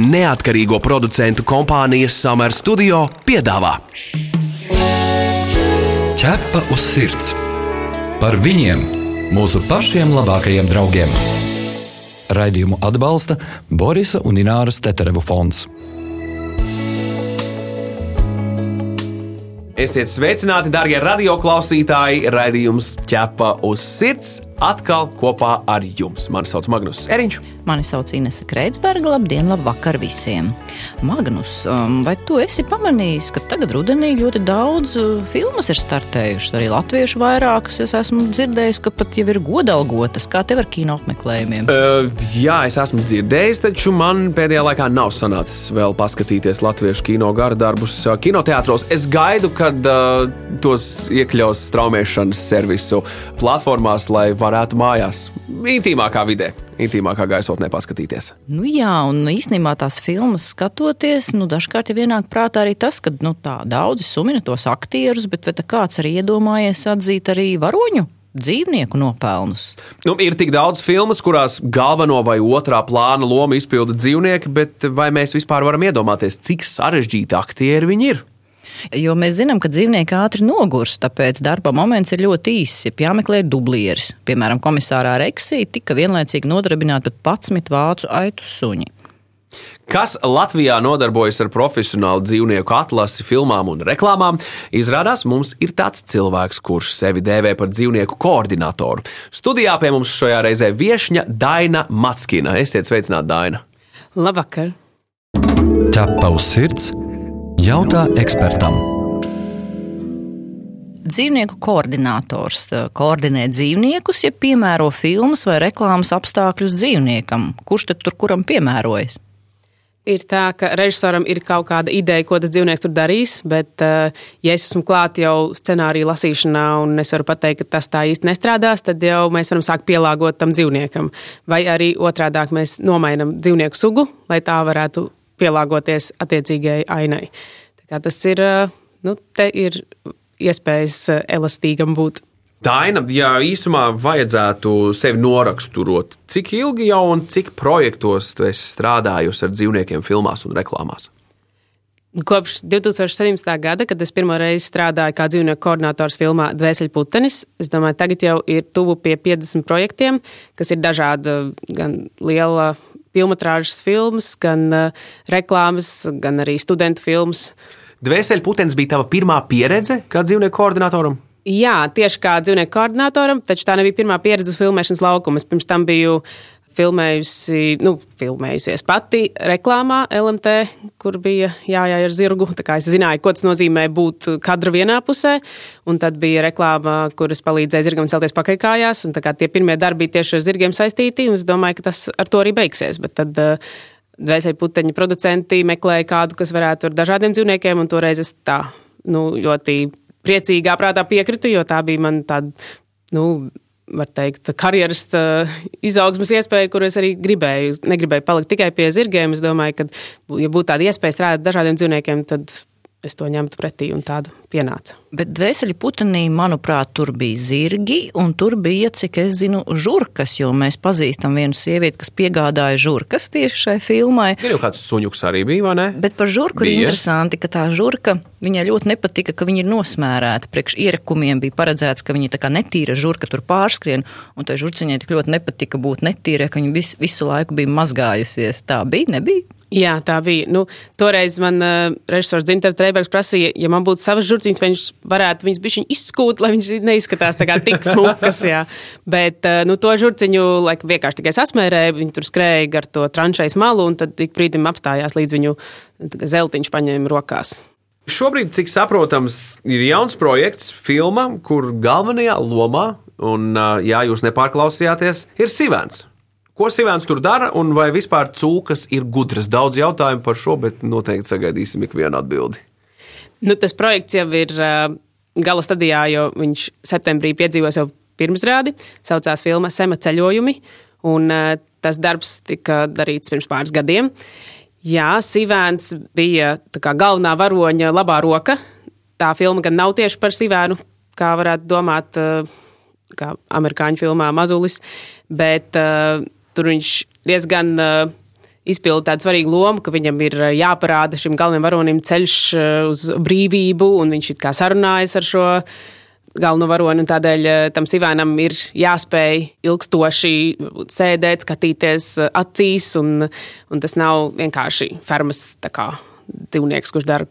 Neatkarīgo producentu kompānijas Summer Studio piedāvā Ķepa uz sirds par viņiem, mūsu pašiem labākajiem draugiem. Raidījumu atbalsta Borisa un Ināras Teterevu fonds. Esiet sveicināti, darbie radioklausītāji! Raidījums ķepa uz sirds atkal kopā ar jums. Mani sauc Magnus Eriņš. Mani sauc Inese Kreitsberga. Labdien, labvakar visiem! Magnus, um, vai tu esi pamanījis, ka tagad rudenī ļoti daudz uh, filmas ir startējušas? Arī latviešu vairākas es esmu dzirdējis, ka pat jau ir godalgotas. Kā tev ar kino apmeklējumiem? Uh, jā, es esmu dzirdējis, taču man pēdējā laikā nav sanācis vēl paskatīties latviešu kino gardarbus uh, kinoteātros. Es gaidu, kad uh, tos iekļaus straumēšanas servisu platformās, lai varētu mājās intīmākā vidē intīmākā gaisotnē paskatīties. Nu, jā, un īstenībā tās filmas skatoties, nu, dažkārt ir ienāk prātā arī tas, ka nu, tā, daudzi sumina tos aktierus, bet vai kāds arī iedomājies atzīt arī varoņu? dzīvnieku nopelnus. Nu, ir tik daudz filmu, kurās galveno vai otrā plāna lomu izpilda dzīvnieki, bet vai mēs vispār varam iedomāties, cik sarežģīti aktieri viņi ir? Jo mēs zinām, ka dzīvnieki ātri nogurs, tāpēc darba moments ir ļoti īss. Ja jāmeklē dublieris, piemēram, komisārā Reksī tika vienlaicīgi nodarbināti pat 11 vācu aitu suņi. Kas Latvijā nodarbojas ar profesionālu dzīvnieku atlasi, filmām un reklāmām, izrādās, mums ir tāds cilvēks, kurš sevi dēvē par dzīvnieku koordinatoru. Studijā pie mums šajā reizē viesņa Daina Matskina. Esiet sveicināti, Daina! Labvakar! Ķepa uz sirds! Jautā ekspertam. Dzīvnieku koordinators koordinē dzīvniekus, ja piemēro filmas vai reklāmas apstākļus dzīvniekam. Kurš tad tur kuram piemērojas? Ir tā, ka režisoram ir kaut kāda ideja, ko tas dzīvnieks tur darīs, bet, eh, ja es esmu klāt jau scenārija lasīšanā un es varu pateikt, ka tas tā īsti nestrādās, tad jau mēs varam sākt pielāgot tam dzīvniekam. Vai arī otrādi mēs nomainām dzīvnieku sugu, lai tā varētu pielāgoties attiecīgajai ainai. Tas ir, nu, ir iespējas elastīgam būt. Daina, ja īsumā vajadzētu sevi noraksturot, cik ilgi jau un cik projektos tu esi strādājusi ar dzīvniekiem filmās un reklāmās? Kopš 2017. gada, kad es pirmo reizi strādāju kā dzīvnieku koordinators filmā Dvēseļputenis, es domāju, tagad jau ir tuvu pie 50 projektiem, kas ir dažāda, gan liela filmas, filmas, gan uh, reklāmas, gan arī studentu filmas. Dvēselputenis bija tava pirmā pieredze kā dzīvnieku koordinatoram? Jā, tieši kā dzīvnieku koordinatoram, taču tā nebija pirmā pieredze uz filmēšanas laukuma. Es pirms tam biju filmējusi, nu, filmējusies pati reklāmā LMT, kur bija jājāja ar zirgu. Tā kā es zināju, ko tas nozīmē būt kadra vienā pusē, un tad bija reklāma, kuras palīdzēja zirgam celties pakaļkājās, un tie pirmie darbi bija tieši ar zirgiem saistīti, un es domāju, ka tas ar to arī beigsies. Bet tad uh, dvēseli puteņu producenti meklēja kādu, kas varētu ar dažādiem dzīvniekiem, un toreiz es tā nu, ļoti priecīgā prātā piekritu, jo tā bija man tāda. Nu, var teikt, karjeras izaugsmas iespēja, kur es arī gribēju. Negribēju palikt tikai pie zirgiem. Es domāju, ka, ja būtu tāda iespēja strādāt ar dažādiem dzīvniekiem, tad es to ņemtu pretī un tādu pienāca. Bet dvēseli putenī, manuprāt, tur bija zirgi, un tur bija, cik es zinu, žurkas, jo mēs pazīstam vienu sievieti, kas piegādāja žurkas tieši šai filmai. Ir jau kāds suņuks arī bija, vai ne? Bet par žurku bija. ir interesanti, ka tā žurka, viņai ļoti nepatika, ka viņi ir nosmērēti. Priekš ierakumiem bija paredzēts, ka viņi tā kā netīra žurka tur pārskrien, un tai žurciņai tik ļoti nepatika būt netīra, ka viņa vis, visu laiku bija mazgājusies. Tā bija, nebija? Jā, tā bija. Nu, toreiz man uh, režisors Dzintars Dreibergs prasīja, ja man būtu savas žurciņas, viņš varētu viņas bišķiņ izskūt, lai viņš neizskatās tā kā tik smukas, jā. Bet, uh, nu, to žurciņu, laik, vienkārši tikai sasmērēja, viņi tur skrēja gar to tranšais malu, un tad ik brīdim apstājās, līdz viņu zeltiņš paņēma rokās. Šobrīd, cik saprotams, ir jauns projekts, filma, kur galvenajā lomā, un, uh, ja jūs nepārklausījāties, ir Sīvēns. Ko Sīvēns tur dara, un vai vispār cūkas ir gudras? Daudz jautājumu par šo, bet noteikti sagaidīsim ikvienu atbildi. Nu, tas projekts jau ir gala stadijā, jo viņš septembrī piedzīvos jau pirmsrādi. Saucās filma Sema ceļojumi, un tas darbs tika darīts pirms pāris gadiem. Jā, Sīvēns bija galvenā varoņa labā roka. Tā filma gan nav tieši par Sīvēnu, kā varētu domāt, kā amerikāņu filmā Mazulis, bet uh, Tur viņš diezgan uh, izpilda tādu svarīgu lomu, ka viņam ir jāparāda šim galvenajam varonim ceļš uz brīvību, un viņš it kā sarunājas ar šo galveno varoni. Tādēļ tam Sivēnam ir jāspēj ilgstoši sēdēt, skatīties acīs, un, un tas nav vienkārši fermas kā, dzīvnieks, kurš dara,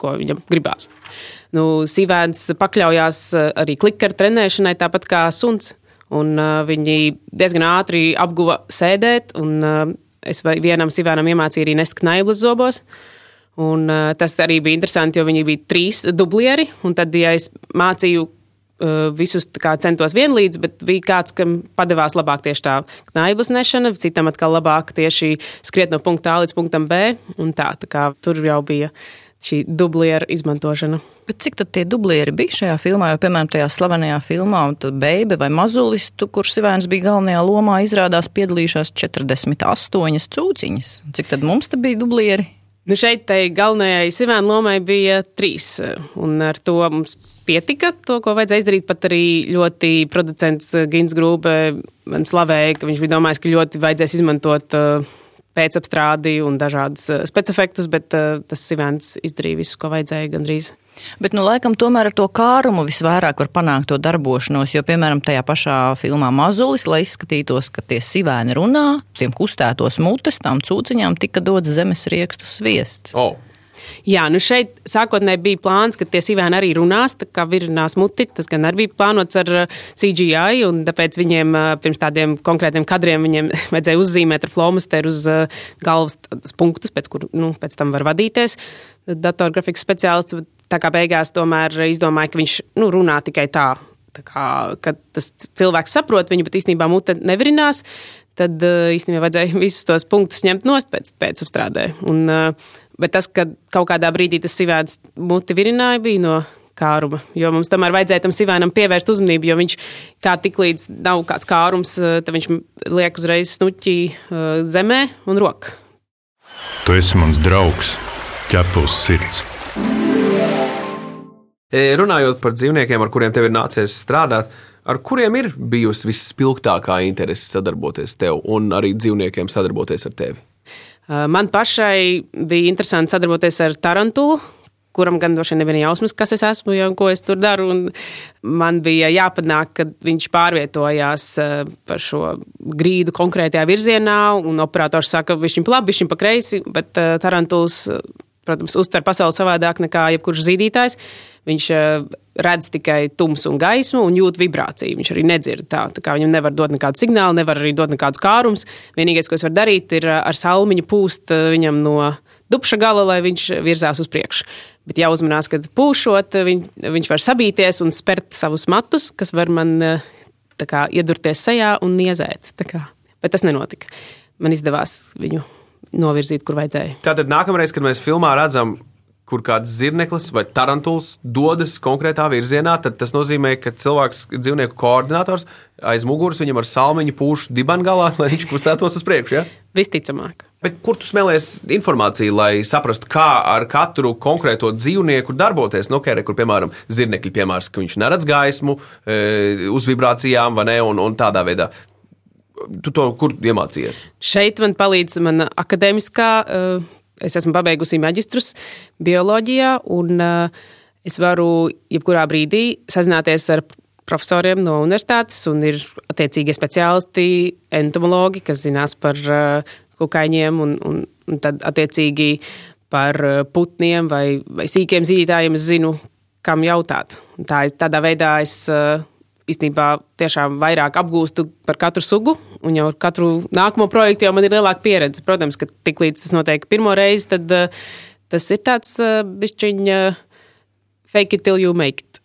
ko viņam gribās. Nu, Sīvēns pakļaujās arī klikaru trenēšanai, tāpat kā suns. Un, uh, viņi diezgan ātri apguva sēdēt, un uh, es vienam sivēnam iemācīju arī nest knaiblas zobos. Un, uh, tas arī bija interesanti, jo viņi bija trīs dublieri. Tad, ja es mācīju uh, visus centos vienlīdz, bet bija kāds, kam padevās labāk tieši tā knaiblas nešana, citam atkal labāk tieši skriet no punkta A līdz punktam B. Tā, tā kā tur jau bija šī dublieru izmantošana. Bet cik tad tie dublieri bija šajā filmā? Jo, piemēram, tajā slavenajā filmā Beibe vai Mazulis, tu, kurš Sivēns bija galvenajā lomā, izrādās piedalījušās 48 cūciņas. Cik tad mums te bija dublieri? Nu šeit galvenajai Sivēna lomai bija trīs, un ar to mums pietika to, ko vajadzēja izdarīt. Pat arī ļoti producents Gins Grūbe man slavēja, ka viņš bija domājis, ka ļoti vajadzēs izmantot uh, pēcapstrādi un dažādas specifektus, bet uh, tas Sivēns izdarīja visu, ko vajadzēja gandrīz. Bet, nu, laikam, tomēr ar to kārumu visvairāk var panākt to darbošanos, jo, piemēram, tajā pašā filmā Mazulis, lai izskatītos, ka tie sivēni runā, tiem kustētos mutes, tām cūciņām tika dots zemes riekstu sviests. Oh. Jā, nu šeit sākotnēji bija plāns, ka tie sīvēni arī runās, tā kā virinās muti. Tas gan arī bija plānots ar uh, CGI, un tāpēc viņiem uh, pirms tādiem konkrētiem kadriem viņiem vajadzēja uzzīmēt ar flomasteru uz uh, galvas punktus, pēc kur nu, pēc tam var vadīties. Datorgrafikas speciālists tā kā beigās tomēr izdomāja, ka viņš nu, runā tikai tā. Tā kā, kad tas cilvēks saprot viņu, bet īstenībā mute nevirinās, tad īstenībā vajadzēja visus tos punktus ņemt nost pēc, pēc apstrādē. Un, bet tas, ka kaut kādā brīdī tas sivēns muti virināja, bija no kāruma. Jo mums tomēr vajadzēja tam sivēnam pievērst uzmanību, jo viņš kā tik līdz nav kāds kārums, tad viņš liek uzreiz snuķī zemē un rokā. Tu esi mans draugs, ķepus sirds. E, runājot par dzīvniekiem, ar kuriem tev ir nācies strādāt, ar kuriem ir bijusi visspilgtākā interese sadarboties tev un arī dzīvniekiem sadarboties ar tevi? E, man pašai bija interesanti sadarboties ar Tarantulu, kuram gan droši vien nebija jausmas, kas es esmu un ko es tur daru. Man bija jāpanāk, ka viņš pārvietojās e, pa šo grīdu konkrētajā virzienā, un operators saka, viņš pa labi, viņš ir pa kreisi, bet Tarantuls, protams, uztver pasauli savādāk nekā jebkurš zīdītājs. Viņš eh, redz tikai tumsu un gaismu un jūt vibrāciju. Viņš arī nedzird tā. tā viņam nevar dot nekādu signālu, nevar arī dot nekādus kārumus. Vienīgais, ko es varu darīt, ir eh, ar salmiņu pūst eh, viņam no dupša gala, lai viņš virzās uz priekšu. Bet jāuzmanās, ka pūšot, viņ, viņš var sabīties un spērt savus matus, kas var man kā, iedurties sejā un niezēt. Bet tas nenotika. Man izdevās viņu novirzīt, kur vajadzēja. Tātad nākamreiz, kad mēs filmā redzam kur kāds zirneklis vai tarantuls dodas konkrētā virzienā, tad tas nozīmē, ka cilvēks, dzīvnieku koordinators aiz muguras viņam ar salmiņu pūš dibengalā, lai viņš kustētos uz priekšu. Ja? Visticamāk. Bet kur tu smēlies informāciju, lai saprastu, kā ar katru konkrēto dzīvnieku darboties? Nu, kēre, kur, piemēram, zirnekļi piemērs, ka viņš neredz gaismu, e, uz vibrācijām vai ne, un, un tādā veidā. Tu to kur iemācījies? Šeit man palīdz mana akadēmiskā uh, es esmu pabeigusi maģistrus bioloģijā, un uh, es varu jebkurā brīdī sazināties ar profesoriem no universitātes, un ir attiecīgie speciālisti, entomologi, kas zinās par uh, kukaiņiem, un, un, un tad attiecīgi par uh, putniem vai, vai sīkiem zīdītājiem es zinu, kam jautāt. Tā, tādā veidā es īstenībā tiešām vairāk apgūstu par katru sugu, un jau ar katru nākamo projektu jau man ir lielāka pieredze. Protams, ka tiklīdz tas notiek pirmo reizi, tad uh, tas ir tāds uh, bišķiņa uh, fake it till you make it.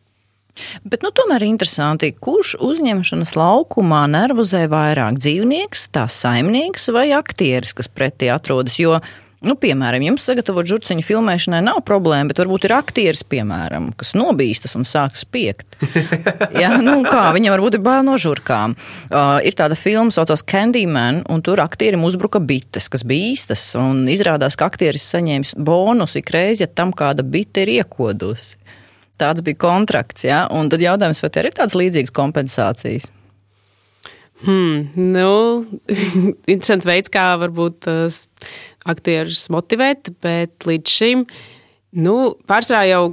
Bet nu, tomēr interesanti, kurš uzņemšanas laukumā nervozē vairāk dzīvnieks, tā saimnieks vai aktieris, kas pretī atrodas. Jo Nu, piemēram, jums sagatavot žurciņu filmēšanai nav problēma, bet varbūt ir aktieris, piemēram, kas nobīstas un sāk spiegt. Jā, nu kā, viņam varbūt ir bail no žurkām. Uh, ir tāda filma, saucās Candyman, un tur aktierim uzbruka bites, kas bija īstas, un izrādās, ka aktieris saņēmis bonusu ikreiz, ja tam kāda bite ir iekodusi. Tāds bija kontrakts, jā, un tad jautājums, vai te ir tādas līdzīgas kompensācijas? Hmm, nu, interesants veids, kā varbūt uh, aktierus motivēt, bet līdz šim nu, pārsvarā jau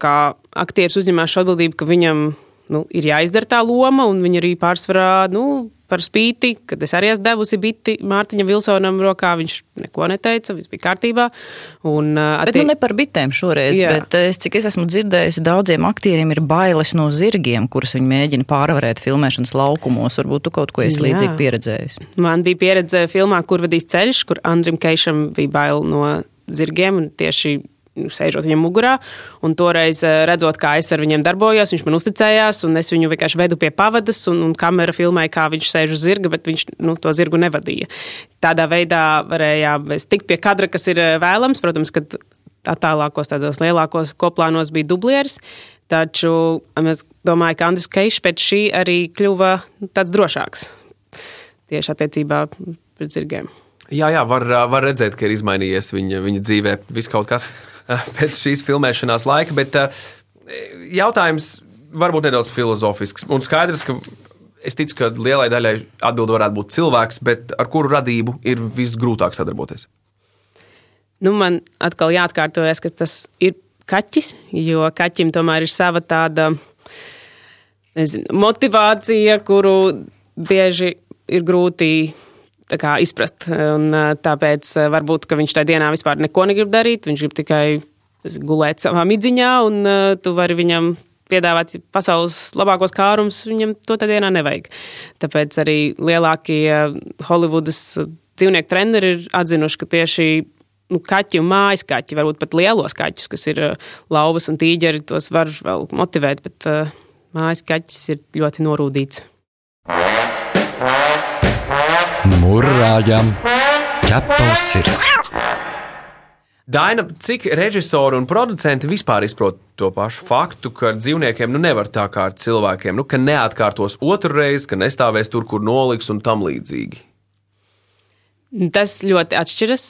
kā, aktieris uzņemās šo atbildību, ka viņam nu, ir jāizdara tā loma, un viņi arī pārsvarā nu, par spīti, kad es arī esmu devusi biti Mārtiņam Vilsonam rokā, viņš neko neteica, viss bija kārtībā. Un, bet nu ne par bitēm šoreiz, jā. bet es, cik es esmu dzirdējusi, daudziem aktieriem ir bailes no zirgiem, kurus viņi mēģina pārvarēt filmēšanas laukumos. Varbūt tu kaut ko esi līdzīgi pieredzējusi. Man bija pieredze filmā, kur vadīs ceļš, kur Andrim Keišam bija bail no zirgiem, un tieši sēžot viņam mugurā. Un toreiz, eh, redzot, kā es ar viņiem darbojos, viņš man uzticējās, un es viņu vienkārši vedu pie pavadas, un, un kamera filmēja, kā viņš sēž uz zirga, bet viņš nu, to zirgu nevadīja. Tādā veidā varējām tikt pie kadra, kas ir eh, vēlams. Protams, ka attālākos, tādos lielākos koplānos bija dublieris. Taču es domāju, ka Andris Keišs pēc šī arī kļuva tāds drošāks tieši attiecībā pret zirgiem. Jā, jā var, var redzēt, ka ir izmainījies viņa, viņa dzīvē viss kaut kas. Pēc šīs filmēšanās laika. Bet eh, jautājums varbūt nedaudz filozofisks. Un skaidrs, ka es ticu, ka lielai daļai atbildi varētu būt cilvēks, bet ar kuru radību ir visgrūtāk sadarboties? Nu, man atkal jāatkārtojas, ka tas ir kaķis, jo kaķim tomēr ir sava tāda nezinu, motivācija, kuru bieži ir grūti kā, izprast. Un, tāpēc varbūt viņš tajā dienā vispār neko negrib darīt. Viņš grib tikai gulēt savā midziņā, un tu vari viņam piedāvāt pasaules labākos kārumus, viņam to tajā dienā nevajag. Tāpēc arī lielākie Holivudas dzīvnieku treneri ir atzinuši, ka tieši nu, kaķi un mājas kaķi, varbūt pat lielos kaķus, kas ir lauvas un tīģeri, tos var vēl motivēt, bet uh, mājas kaķis ir ļoti norūdīts. Mūrāģam ķepa uz sirds. Daina, cik režisori un producenti vispār izprot to pašu faktu, ka dzīvniekiem nu nevar tā kā ar cilvēkiem, nu, ka neatkārtos otru reizi, ka nestāvēs tur, kur noliks un tam līdzīgi? Tas ļoti atšķiras.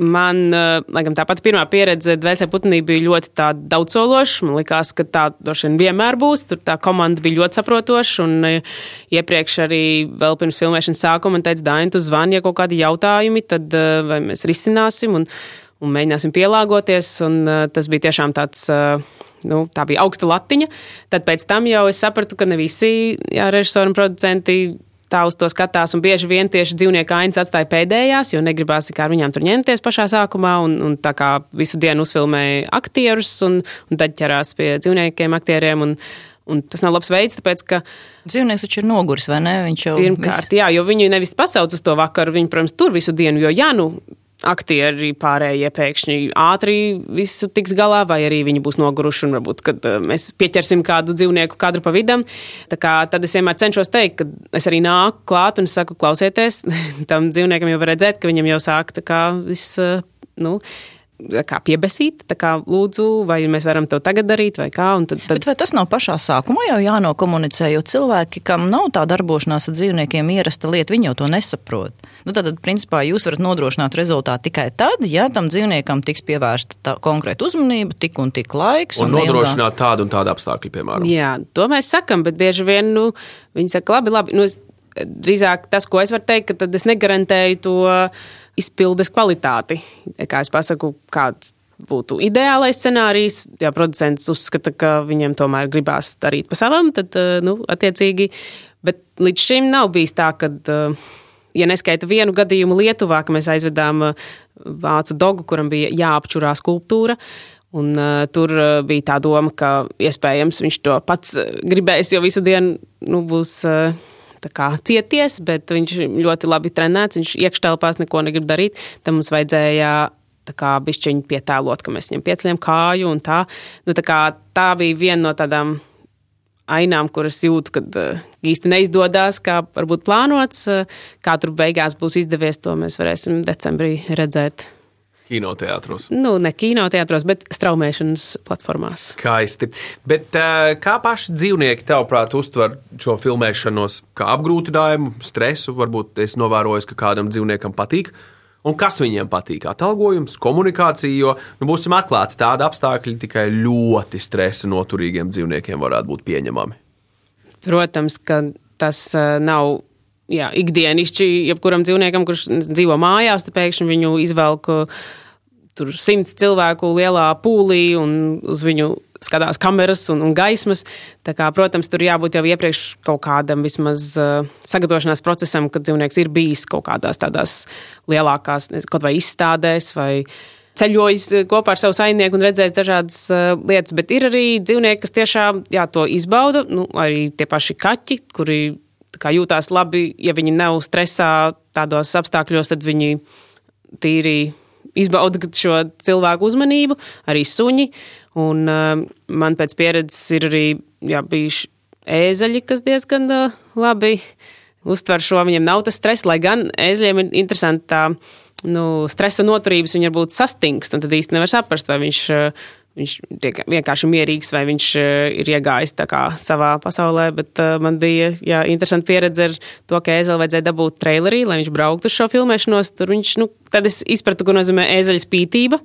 Man, eh, laikam, tā pati pirmā pieredze Dvēseli Putnī bija ļoti daudzsološa. Man liekas, ka tā droši vien vienmēr būs. Tur tā komanda bija ļoti saprotoša. Un eh, iepriekš arī vēl pirms filmēšanas sākuma man teica, Daini, tu zvani, ja kaut kādi jautājumi, tad eh, vai mēs risināsim un, un mēģināsim pielāgoties. Un tas bija tiešām tāds. Nu, tā bija augsta latiņa. Tad pēc tam jau es sapratu, ka ne visi jā, režisori un producenti tā uz to skatās. Un bieži vien tieši dzīvnieku ainas atstāja pēdējās, jo negribās ar viņām tur ņemties pašā sākumā. Un, un tā kā visu dienu uzfilmēja aktierus, un, un tad ķerās pie dzīvniekiem, aktieriem. Un, Un tas nav labs veids, tāpēc, ka. Dzīvnieks taču ir noguris, vai ne? Viņš jau. Pirmkārt, visu... jā, jo viņu nevis pasauc uz to vakaru, viņi, protams, tur visu dienu, jo, ja nu aktieri pārējie pēkšņi ātri visu tiks galā, vai arī viņi būs noguruši un varbūt, kad eh, mēs pieķersim kādu dzīvnieku kadru pa vidam. Tā kā, tad es vienmēr cenšos teikt, ka es arī nāku klāt un saku, klausieties, tam dzīvniekam jau var redzēt, ka viņam jau sāk tā kā viss, eh, nu, kā piebesīt. Kā, lūdzu, vai mēs varam to tagad darīt, vai kā. Tad, tad... Bet vai tas nav pašā sākumā jau jānokomunicē, jo cilvēki, kam nav tā darbošanās ar dzīvniekiem ierasta lieta, viņi jau to nesaprot. Nu, tad, principā, jūs varat nodrošināt rezultātu tikai tad, ja tam dzīvniekam tiks pievērsta konkrēta uzmanība, tik un tik laiks. Un, un nodrošināt ilgā... tādu un tādu apstākļu, piemēram. Jā, to mēs sakam, bet bieži vien nu, viņi saka, labi, labi. Nu, es, drīzāk tas, ko es varu teikt, ka tad es negarantēju to izpildes kvalitāti. Kā es pasaku, kāds būtu ideālais scenārijs. Ja producents uzskata, ka viņiem tomēr gribās darīt pa savam, tad, eh, nu, attiecīgi, bet līdz šim nav bijis tā, ka. Eh, ja neskaita vienu gadījumu Lietuvā, ka mēs aizvedām eh, vācu dogu, kuram bija jāapčurā skulptūra, Un, uh, tur uh, bija tā doma, ka iespējams viņš to pats gribēs, jo visu dienu nu, būs uh, kā, cieties, bet viņš ļoti labi trenēts, viņš iekštelpās neko negrib darīt. Tad mums vajadzēja kā bišķiņu pietēlot, ka mēs viņam pieceļam kāju un tā. Nu, tā, kā, tā bija viena no tādām ainām, kuras jūtu, kad uh, īsti neizdodas, kā varbūt plānots. Uh, kā tur beigās būs izdevies, to mēs varēsim decembrī redzēt. Kinoteātros. Nu, ne kinoteātros, bet straumēšanas platformās. Skaisti. Bet kā paši dzīvnieki, tavuprāt, uztver šo filmēšanos kā apgrūtinājumu, stresu? Varbūt es novēroju, ka kādam dzīvniekam patīk. Un kas viņiem patīk? Atalgojums, komunikācija, jo nu, būsim atklāti, tādi apstākļi tikai ļoti stresa noturīgiem dzīvniekiem varētu būt pieņemami. Protams, ka tas nav jā, ikdienišķi jebkuram dzīvniekam, kurš dzīvo mājās, tad pēkšņi viņu izvelk tur simts cilvēku lielā pūlī un uz viņu skatās kameras un, un gaismas. Kā, protams, tur jābūt jau iepriekš kaut kādam vismaz uh, sagatavošanās procesam, kad dzīvnieks ir bijis kaut kādās tādās lielākās, kaut vai izstādēs vai ceļojis kopā ar savu saimnieku un redzējis dažādas uh, lietas. Bet ir arī dzīvnieki, kas tiešām jā, to izbauda. Nu, arī tie paši kaķi, kuri jūtās labi, ja viņi nav stresā tādos apstākļos, tad viņi tīri izbauda šo cilvēku uzmanību, arī suņi. Un, uh, man pēc pieredzes ir arī jā, bijuši ēzeļi, kas diezgan uh, labi uztver šo. Viņiem nav tas stress, lai gan ēzļiem ir interesanti tā nu, stresa noturības, viņi varbūt sastingst. Tad īsti nevar saprast, vai viņš uh, viņš tiek vienkārši mierīgs vai viņš eh, ir iegājis savā pasaulē. Bet uh, man bija jā, interesanti pieredze ar to, ka ēzeli vajadzēja dabūt trailerī, lai viņš brauktu uz šo filmēšanos. Tur viņš, nu, tad es izpratu, ko nozīmē ēzeļa spītība.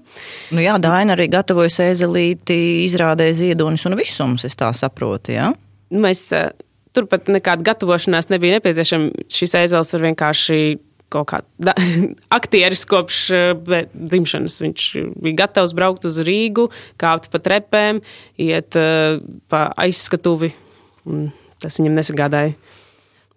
Nu jā, Daina arī gatavojas ēzelīti, izrādēja ziedonis un visums, es tā saprotu. Jā? Mēs, uh, turpat nekāda gatavošanās nebija nepieciešama. Šis ēzelis ir vienkārši kaut kā aktieris kopš uh, dzimšanas. Viņš bija gatavs braukt uz Rīgu, kāpt pa trepēm, iet uh, pa aizskatuvi. Tas viņam nesagādāja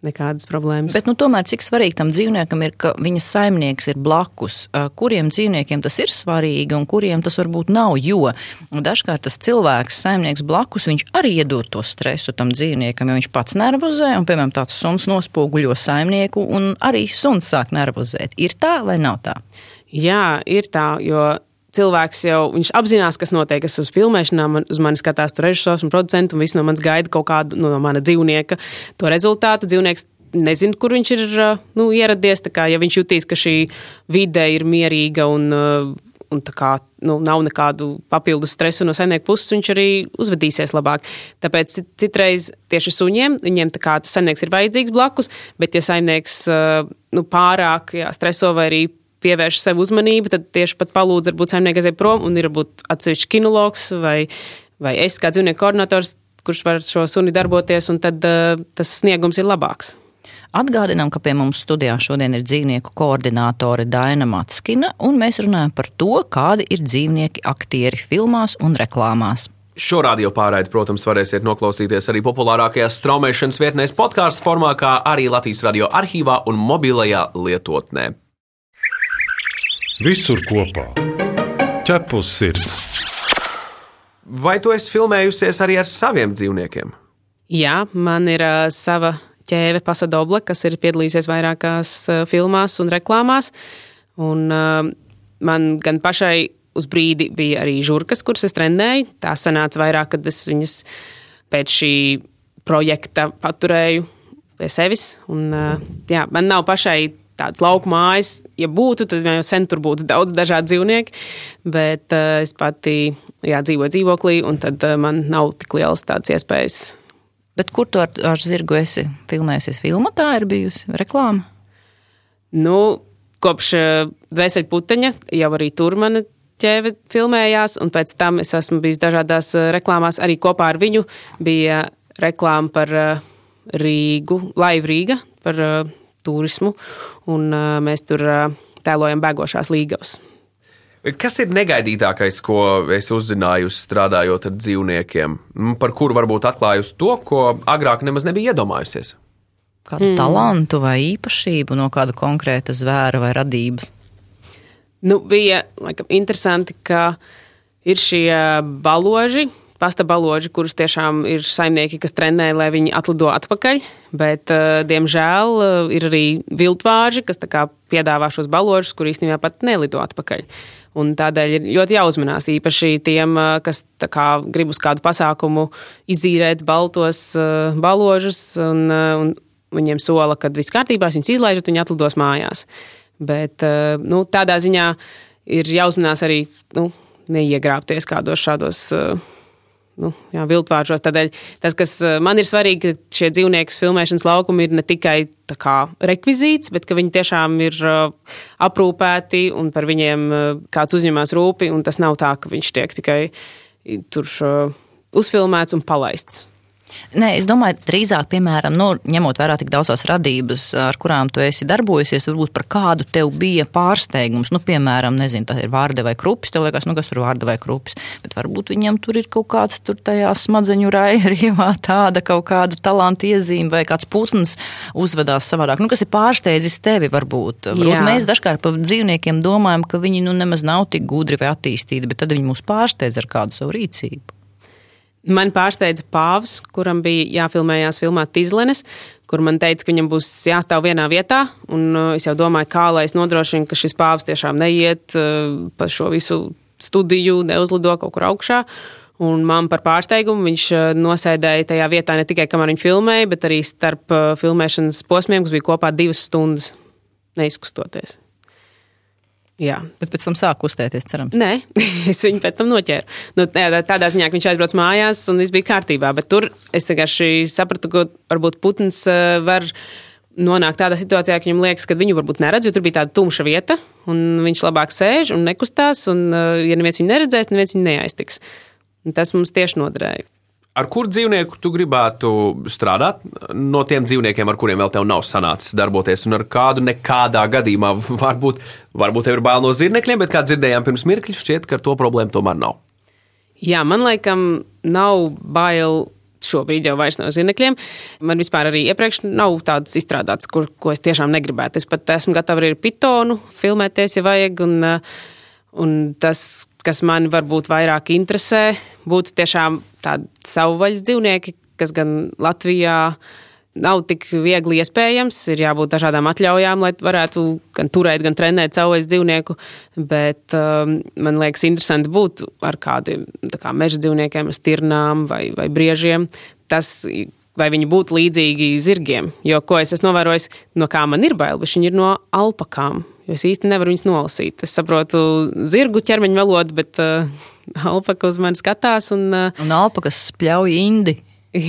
nekādas problēmas. Bet, nu, tomēr, cik svarīgi tam dzīvniekam ir, ka viņa saimnieks ir blakus, kuriem dzīvniekiem tas ir svarīgi un kuriem tas varbūt nav. Jo dažkārt tas cilvēks, saimnieks blakus, viņš arī iedod to stresu tam dzīvniekam, jo viņš pats nervozē, un, piemēram, tāds suns nospoguļo saimnieku, un arī suns sāk nervozēt. Ir tā vai nav tā? Jā, ir tā, jo cilvēks jau apzinās, kas notiek. Es uz filmēšanām, uz mani skatās režisors un producents, un viss no manis gaida kaut kādu nu, no mana dzīvnieka to rezultātu. Dzīvnieks nezina, kur viņš ir nu, ieradies. Kā, ja viņš jutīs, ka šī vide ir mierīga un, un kā, nu, nav nekādu papildus stresu no saimnieka puses, viņš arī uzvedīsies labāk. Tāpēc citreiz tieši suņiem viņiem tas saimnieks ir vajadzīgs blakus, bet ja saimnieks nu, pārāk jā, streso vai arī pievērš sev uzmanību, tad tieši pat palūdz, varbūt saimnieks aiziet prom un ir būt atsevišķi kinologs vai, vai es kā dzīvnieku koordinators, kurš var šo suni darboties, un tad uh, tas sniegums ir labāks. Atgādinām, ka pie mums studijā šodien ir dzīvnieku koordinātore Daina Matskina, un mēs runājam par to, kādi ir dzīvnieki aktieri filmās un reklāmās. Šo radio pārraidi, protams, varēsiet noklausīties arī populārākajās straumēšanas vietnēs, podkāstu formā, kā arī Latvijas radio arhīvā un mobilajā lietotnē. Visur kopā - ķepus sirds. Vai tu esi filmējusies arī ar saviem dzīvniekiem? Jā, man ir uh, sava ķēve Pasadoble, kas ir piedalījusies vairākās uh, filmās un reklāmās. Un, uh, man gan pašai uz brīdi bija arī žurkas, kuras es trenēju. Tā sanāca vairāk, kad es viņas pēc šī projekta paturēju pie sevis. Un, uh, jā, man nav pašai tādas lauku mājas, ja būtu, tad jau sen tur būtu daudz dažādu dzīvnieku. Bet uh, es pati jā, dzīvoju dzīvoklī, un tad uh, man nav tik lielas tādas iespējas. Bet kur tu ar, ar zirgu esi filmējusies? Filma tā ir bijusi reklāma. Nu, kopš uh, Vēseļa puteņa jau arī tur mana ķēve filmējās, un pēc tam es esmu bijusi dažādās uh, reklāmās. Arī kopā ar viņu bija reklāma par uh, Rīgu, Laivu Rīga, par uh, turismu, un mēs tur tēlojam bēgošās līgavas. Kas ir negaidītākais, ko es uzzināju, strādājot ar dzīvniekiem, par kuru varbūt atklājusi to, ko agrāk nemaz nebija iedomājusies? Kādu hmm. talantu vai īpašību no kāda konkrēta zvēra vai radības? Nu, bija laikam, interesanti, ka ir šie baloži, pasta baloži, kurus tiešām ir saimnieki, kas trenē, lai viņi atlido atpakaļ. Bet, uh, diemžēl, uh, ir arī viltvāži, kas piedāvā šos baložus, kur īstenībā pat nelido atpakaļ. Un tādēļ ir ļoti jāuzmanās īpaši tiem, uh, kas kā, grib uz kādu pasākumu izīrēt baltos baložus. Un, un viņiem sola, ka viss kārtībā, viņus izlaižat, viņi atlidos mājās. Bet nu, tādā ziņā ir jāuzmanās arī nu, neiegrābties kādos šādos. Uh, nu, jā, viltvāržos. Tādēļ tas, kas eh, man ir svarīgi, ka šie dzīvnieku filmēšanas laukumi ir ne tikai kā, rekvizīts, bet ka viņi tiešām ir uh, aprūpēti un par viņiem kāds uzņemās rūpi. Tas nav tā, ka viņš tiek tikai tur uzfilmēts un palaists. Nē, es domāju, drīzāk, piemēram, nu, ņemot vērā tik daudzas radības, ar kurām tu esi darbojusies, varbūt par kādu tev bija pārsteigums. Nu, piemēram, nezinu, tā ir vārde vai krupis. Tev liekas, nu, kas tur ir vārde vai krupis. Bet varbūt viņam tur ir kaut kāds tur tajā smadzeņu raidījumā tāda kaut kāda talanta iezīme vai kāds putns uzvedās savādāk. Nu, kas ir pārsteidzis tevi varbūt. varbūt mēs dažkārt par dzīvniekiem domājam, ka viņi nu, nemaz nav tik gudri vai attīstīti, bet tad viņi mūs pārsteidz ar kādu savu rīcību. Man pārsteidza pāvs, kuram bija jāfilmējās filmāt Tīzlenes, kur man teica, ka viņam būs jāstāv vienā vietā. Uh, es jau domāju, kā lai es nodrošinu, ka šis pāvs tiešām neiet uh, pa šo visu studiju, neuzlido kaut kur augšā. Un man par pārsteigumu viņš uh, nosēdēja tajā vietā ne tikai kamēr viņš filmēja, bet arī starp filmēšanas posmiem, kas bija kopā divas stundas neizkustoties. Jā. Bet pēc tam sāk kustēties, cerams. Nē, es viņu pēc tam noķēru. Nu, tādā ziņā, ka viņš aizbrauc mājās un viss bija kārtībā. Bet tur es vienkārši sapratu, ka varbūt putns eh, var nonākt tādā situācijā, ka viņam liekas, ka viņu varbūt neredz, jo tur bija tāda tumša vieta, un viņš labāk sēž un nekustās. Un, eh, ja neviens viņu neredzēs, neviens viņu neaiztiks. Un tas mums tieši noderēja. Ar kuru dzīvnieku tu gribētu strādāt? No tiem dzīvniekiem, ar kuriem vēl tev nav sanācis darboties, un ar kādu nekādā gadījumā varbūt, varbūt tev ir bail no zirnekļiem, bet kā dzirdējām pirms mirkļa, šķiet, ka ar to problēmu tomēr nav. Jā, man laikam nav bail šobrīd jau vairs no zirnekļiem. Man vispār arī iepriekš nav tādas izstrādātas, kur, ko es tiešām negribētu. Es pat esmu gatava arī ar pitonu filmēties, ja vajag. Un, un tas, kas man varbūt vairāk interesē, būtu tiešām tādi savvaļas dzīvnieki, kas gan Latvijā nav tik viegli iespējams. Ir jābūt dažādām atļaujām, lai varētu gan turēt, gan trenēt savvaļas dzīvnieku. Bet um, man liekas, interesanti būt ar kādiem kā meža dzīvniekiem, stirnām vai, vai briežiem. Tas, vai viņi būtu līdzīgi zirgiem. Jo, ko es esmu novērojis, no kā man ir bail, viņi ir no alpakām. Jo es īsti nevaru viņus nolasīt. Es saprotu zirgu ķermeņa valodu, bet uh, alpaka uz mani skatās. Un, uh, un alpakas spļauj indi.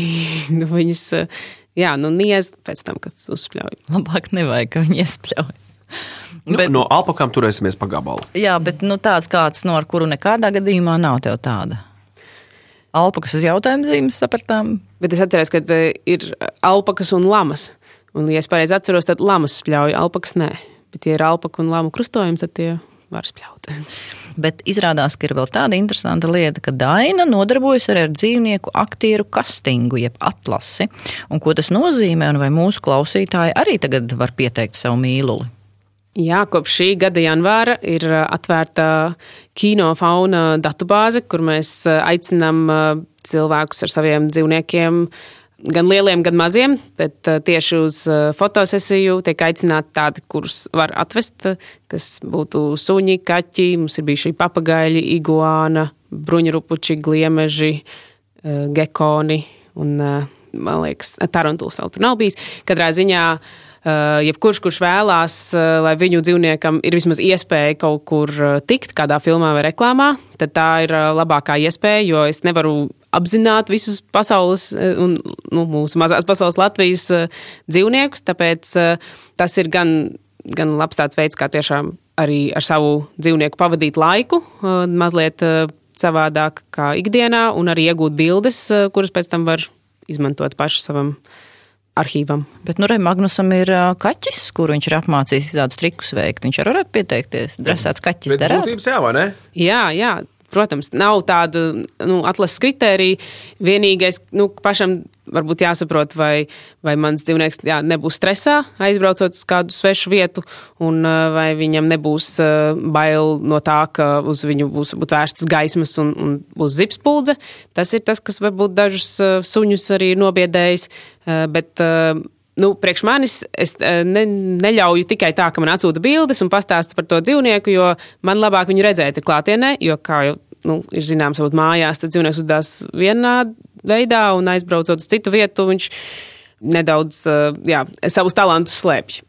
nu, viņas, uh, jā, nu, niez pēc tam, kad uzspļauj. Labāk nevajag, ka viņi iespļauj. Nu, bet, no alpakām turēsimies pa gabalu. Jā, bet nu, tāds kāds, no nu, ar kuru nekādā gadījumā nav tev tāda. Alpakas uz jautājumu zīmes sapratām. Bet es atceros, ka uh, ir alpakas un lamas. Un, ja es pareizi atceros, tad lamas spļauj, alpakas nē. Bet, ja ir alpaka un lāmu krustojumi, tad tie var spļaut. Bet izrādās, ka ir vēl tāda interesanta lieta, ka Daina nodarbojas arī ar dzīvnieku aktieru kastingu, jeb atlasi. Un ko tas nozīmē, un vai mūsu klausītāji arī tagad var pieteikt savu mīluli? Jā, kopš šī gada janvāra ir uh, atvērta kinofauna datubāze, kur mēs uh, aicinām uh, cilvēkus ar saviem dzīvniekiem gan lieliem, gan maziem, bet uh, tieši uz uh, fotosesiju tiek aicināti tādi, kurus var atvest, kas būtu suņi, kaķi, mums ir bijuši papagaļi, iguāna, bruņurupuči, gliemeži, uh, gekoni un, man liekas, tarantuls vēl tur nav bijis. Katrā ziņā jebkurš, kurš vēlās, lai viņu dzīvniekam ir vismaz iespēja kaut kur tikt, kādā filmā vai reklāmā, tad tā ir labākā iespēja, jo es nevaru apzināt visus pasaules eh, un nu, mūsu mazās pasaules Latvijas eh, dzīvniekus. Tāpēc eh, tas ir gan, gan labs tāds veids, kā tiešām arī ar savu dzīvnieku pavadīt laiku, mazliet savādāk kā ikdienā, un arī iegūt bildes, kuras pēc tam var izmantot paši savam arhīvam. Bet, nu, Magnusam ir kaķis, kuru viņš ir apmācījis tādus trikus veikt. Viņš arī varētu pieteikties. Dresēts kaķis. Pēc būtības jā, vai ne? Jā, jā. Protams, nav tāda nu, atlases kritērija. Vienīgais, nu, pašam varbūt jāsaprot, vai, vai mans dzīvnieks jā, nebūs stresā, aizbraucot uz kādu svešu vietu, un vai viņam nebūs bail no tā, ka uz viņu būs vērstas gaismas un, un būs zipspuldze. Tas ir tas, kas varbūt dažus suņus arī nobiedējis. Bet, nu, priekš manis es ne, neļauju tikai tā, ka man atsūta bildes un pastāsta par to dzīvnieku, jo man labāk viņu redzēt klātienē, jo, kā jau nu, ir zināms, varbūt mājās tas dzīvnieks uzvedās vienā veidā un aizbraucot uz citu vietu, viņš nedaudz jā, savus talantus slēpj.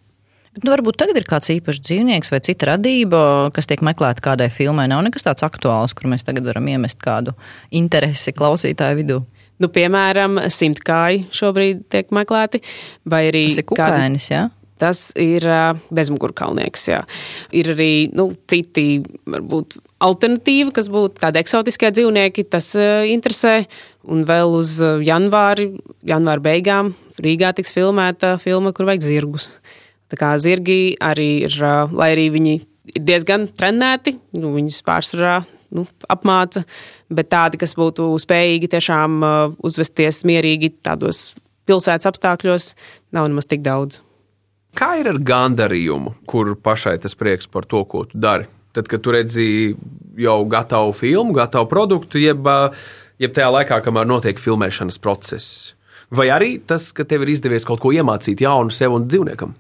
Bet, nu, varbūt tagad ir kāds īpašs dzīvnieks vai cita radība, kas tiek meklēta kādai filmai. Nav nekas tāds aktuāls, kur mēs tagad varam iemest kādu interesi klausītāju vidū. Nu, piemēram, simtkāji šobrīd tiek meklēti, vai arī kukainis, kādi... jā? Tas ir uh, bezmugurkalnieks. Jā. Ir arī nu, citi, varbūt, alternatīva, kas būtu tādi eksotiskie dzīvnieki. Tas uh, interesē. Un vēl uz janvāri, janvāra beigām Rīgā tiks filmēta filma, kur vajag zirgus. Tā kā zirgi arī ir, uh, lai arī viņi ir diezgan trenēti, nu, viņus pārsvarā nu, apmāca, bet tādi, kas būtu spējīgi tiešām uh, uzvesties mierīgi tādos pilsētas apstākļos, nav nemaz tik daudz. Kā ir ar gandarījumu, kur pašai tas prieks par to, ko tu dari? Tad, kad tu redzi jau gatavu filmu, gatavu produktu, jeb, jeb tajā laikā, kamēr notiek filmēšanas process. Vai arī tas, ka tev ir izdevies kaut ko iemācīt jaunu sev un dzīvniekam?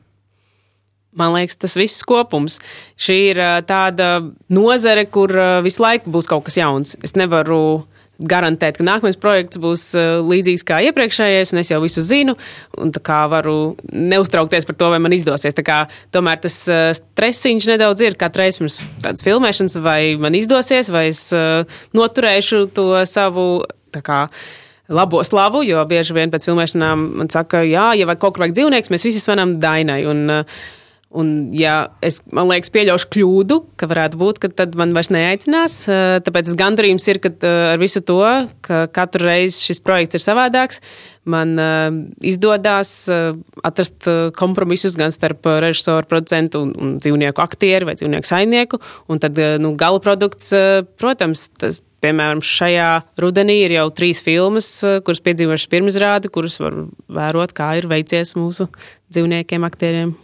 Man liekas, tas viss kopums. Šī ir tāda nozare, kur visu laiku būs kaut kas jauns. Es nevaru garantēt, ka nākamais projekts būs līdzīgs kā iepriekšējais, un es jau visu zinu, un tā kā varu neuztraukties par to, vai man izdosies. Tā kā, tomēr tas stresiņš nedaudz ir katru reizi pirms tādas filmēšanas, vai man izdosies, vai es noturēšu to savu kā, labo slavu, jo bieži vien pēc filmēšanām man saka, jā, ja kaut kur vajag dzīvnieks, mēs visi svanām Dainai. Un, uh, Un, ja es, liekas, pieļaušu kļūdu, ka varētu būt, ka tad man vairs neaicinās. Eh, tāpēc tas gandarījums ir, ka eh, ar visu to, ka katru reizi šis projekts ir savādāks, man eh, izdodas atrast kompromisus gan starp režisoru, producentu un, un dzīvnieku aktieru vai dzīvnieku saimnieku. Un tad nu, gala produkts, protams, tas, piemēram, šajā rudenī ir jau trīs filmas, kuras piedzīvojušas pirmizrādi, kuras var vērot, kā ir veicies mūsu dzīvniekiem, aktieriem.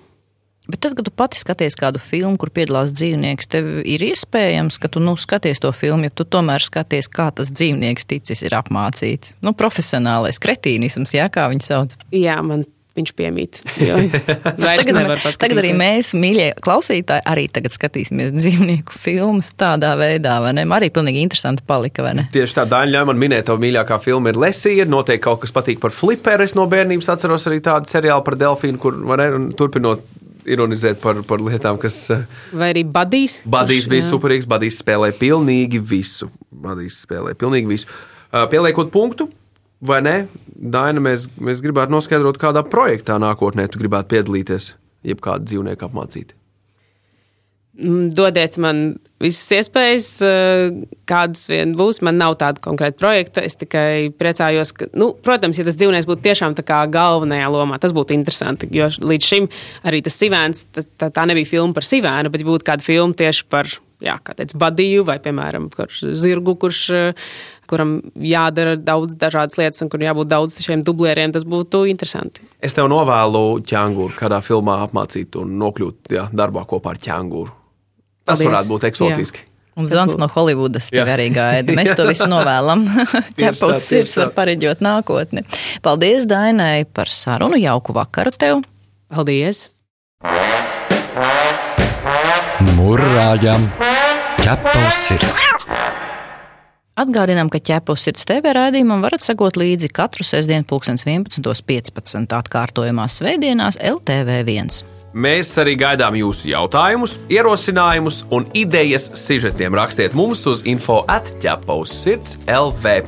Bet tad, kad tu pati skaties kādu filmu, kur piedalās dzīvnieks, tev ir iespējams, ka tu nu, skaties to filmu, ja tu tomēr skaties, kā tas dzīvnieks ticis ir apmācīts. Nu, profesionālais kretīnisms, jā, kā viņi sauc. Jā, man viņš piemīt. tagad, tagad arī mēs, mīļie klausītāji, arī tagad skatīsimies dzīvnieku filmas tādā veidā, vai ne? Arī pilnīgi interesanti palika, vai ne? Tieši tā, ļauj man minēt, tavu mīļākā filma ir Lesija, noteikti kaut kas patīk par fliperu. Es no bērnības atceros arī tādu seriālu par delfīnu, kur, vai ne, turpinot ironizēt par, par lietām, kas. Eh, Vai arī Badijs? Badijs bija jā. superīgs, Badijs spēlēja pilnīgi visu. Badijs spēlēja pilnīgi visu. Eh, pieliekot punktu, vai ne? Daina, mēs, mēs gribētu noskaidrot, kādā projektā nākotnē tu gribētu piedalīties, jeb kādu dzīvnieku apmācīt. Mm, dodiet man visas iespējas, eh, kādas vien būs. Man nav tāda konkrēta projekta. Es tikai priecājos, ka, nu, protams, ja tas dzīvnieks būtu tiešām tā kā galvenajā lomā, tas būtu interesanti. Jo līdz šim arī tas sivēns, tā, tā nebija filma par sivēnu, bet būtu kāda filma tieši par, jā, kā teicu, badīju vai, piemēram, zirgu, kurš kuram jādara daudz dažādas lietas, un kur jābūt daudz šiem dublieriem, tas būtu interesanti. Es tev novēlu ķēnguru kādā filmā apmācīt un nokļūt jā, darbā kopā ar ķēnguru. Tas Paldies. varētu būt eksotiski. Jā. Un zvans no Holivudas tev arī gaida. Mēs to visu novēlam. Ķepaus sirds var pareģot nākotni. Paldies Dainai par sarunu. Jauku vakaru tev. Paldies! Murrājam! Ķepaus sirds! Atgādinām, ka ķepus sirds TV raidījumam varat sekot līdzi katru sestdienu, 11.15. atkārtojumās svētdienās LTV1. Mēs arī gaidām jūsu jautājumus, ierosinājumus un idejas sižetiem. Rakstiet mums uz info atķepaus sirds LV.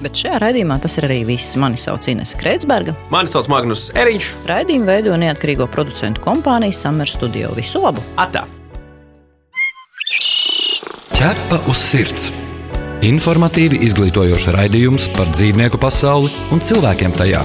Bet šajā raidījumā tas ir arī viss. Mani sauc Ines Kreitsberga. Mani sauc Magnus Eriņš. Raidījumu veido neatkarīgo producentu kompānija Summer Studio. Visu labu! Atā! Ķepa uz sirds! Informatīvi izglītojošs raidījums par dzīvnieku pasauli un cilvēkiem tajā.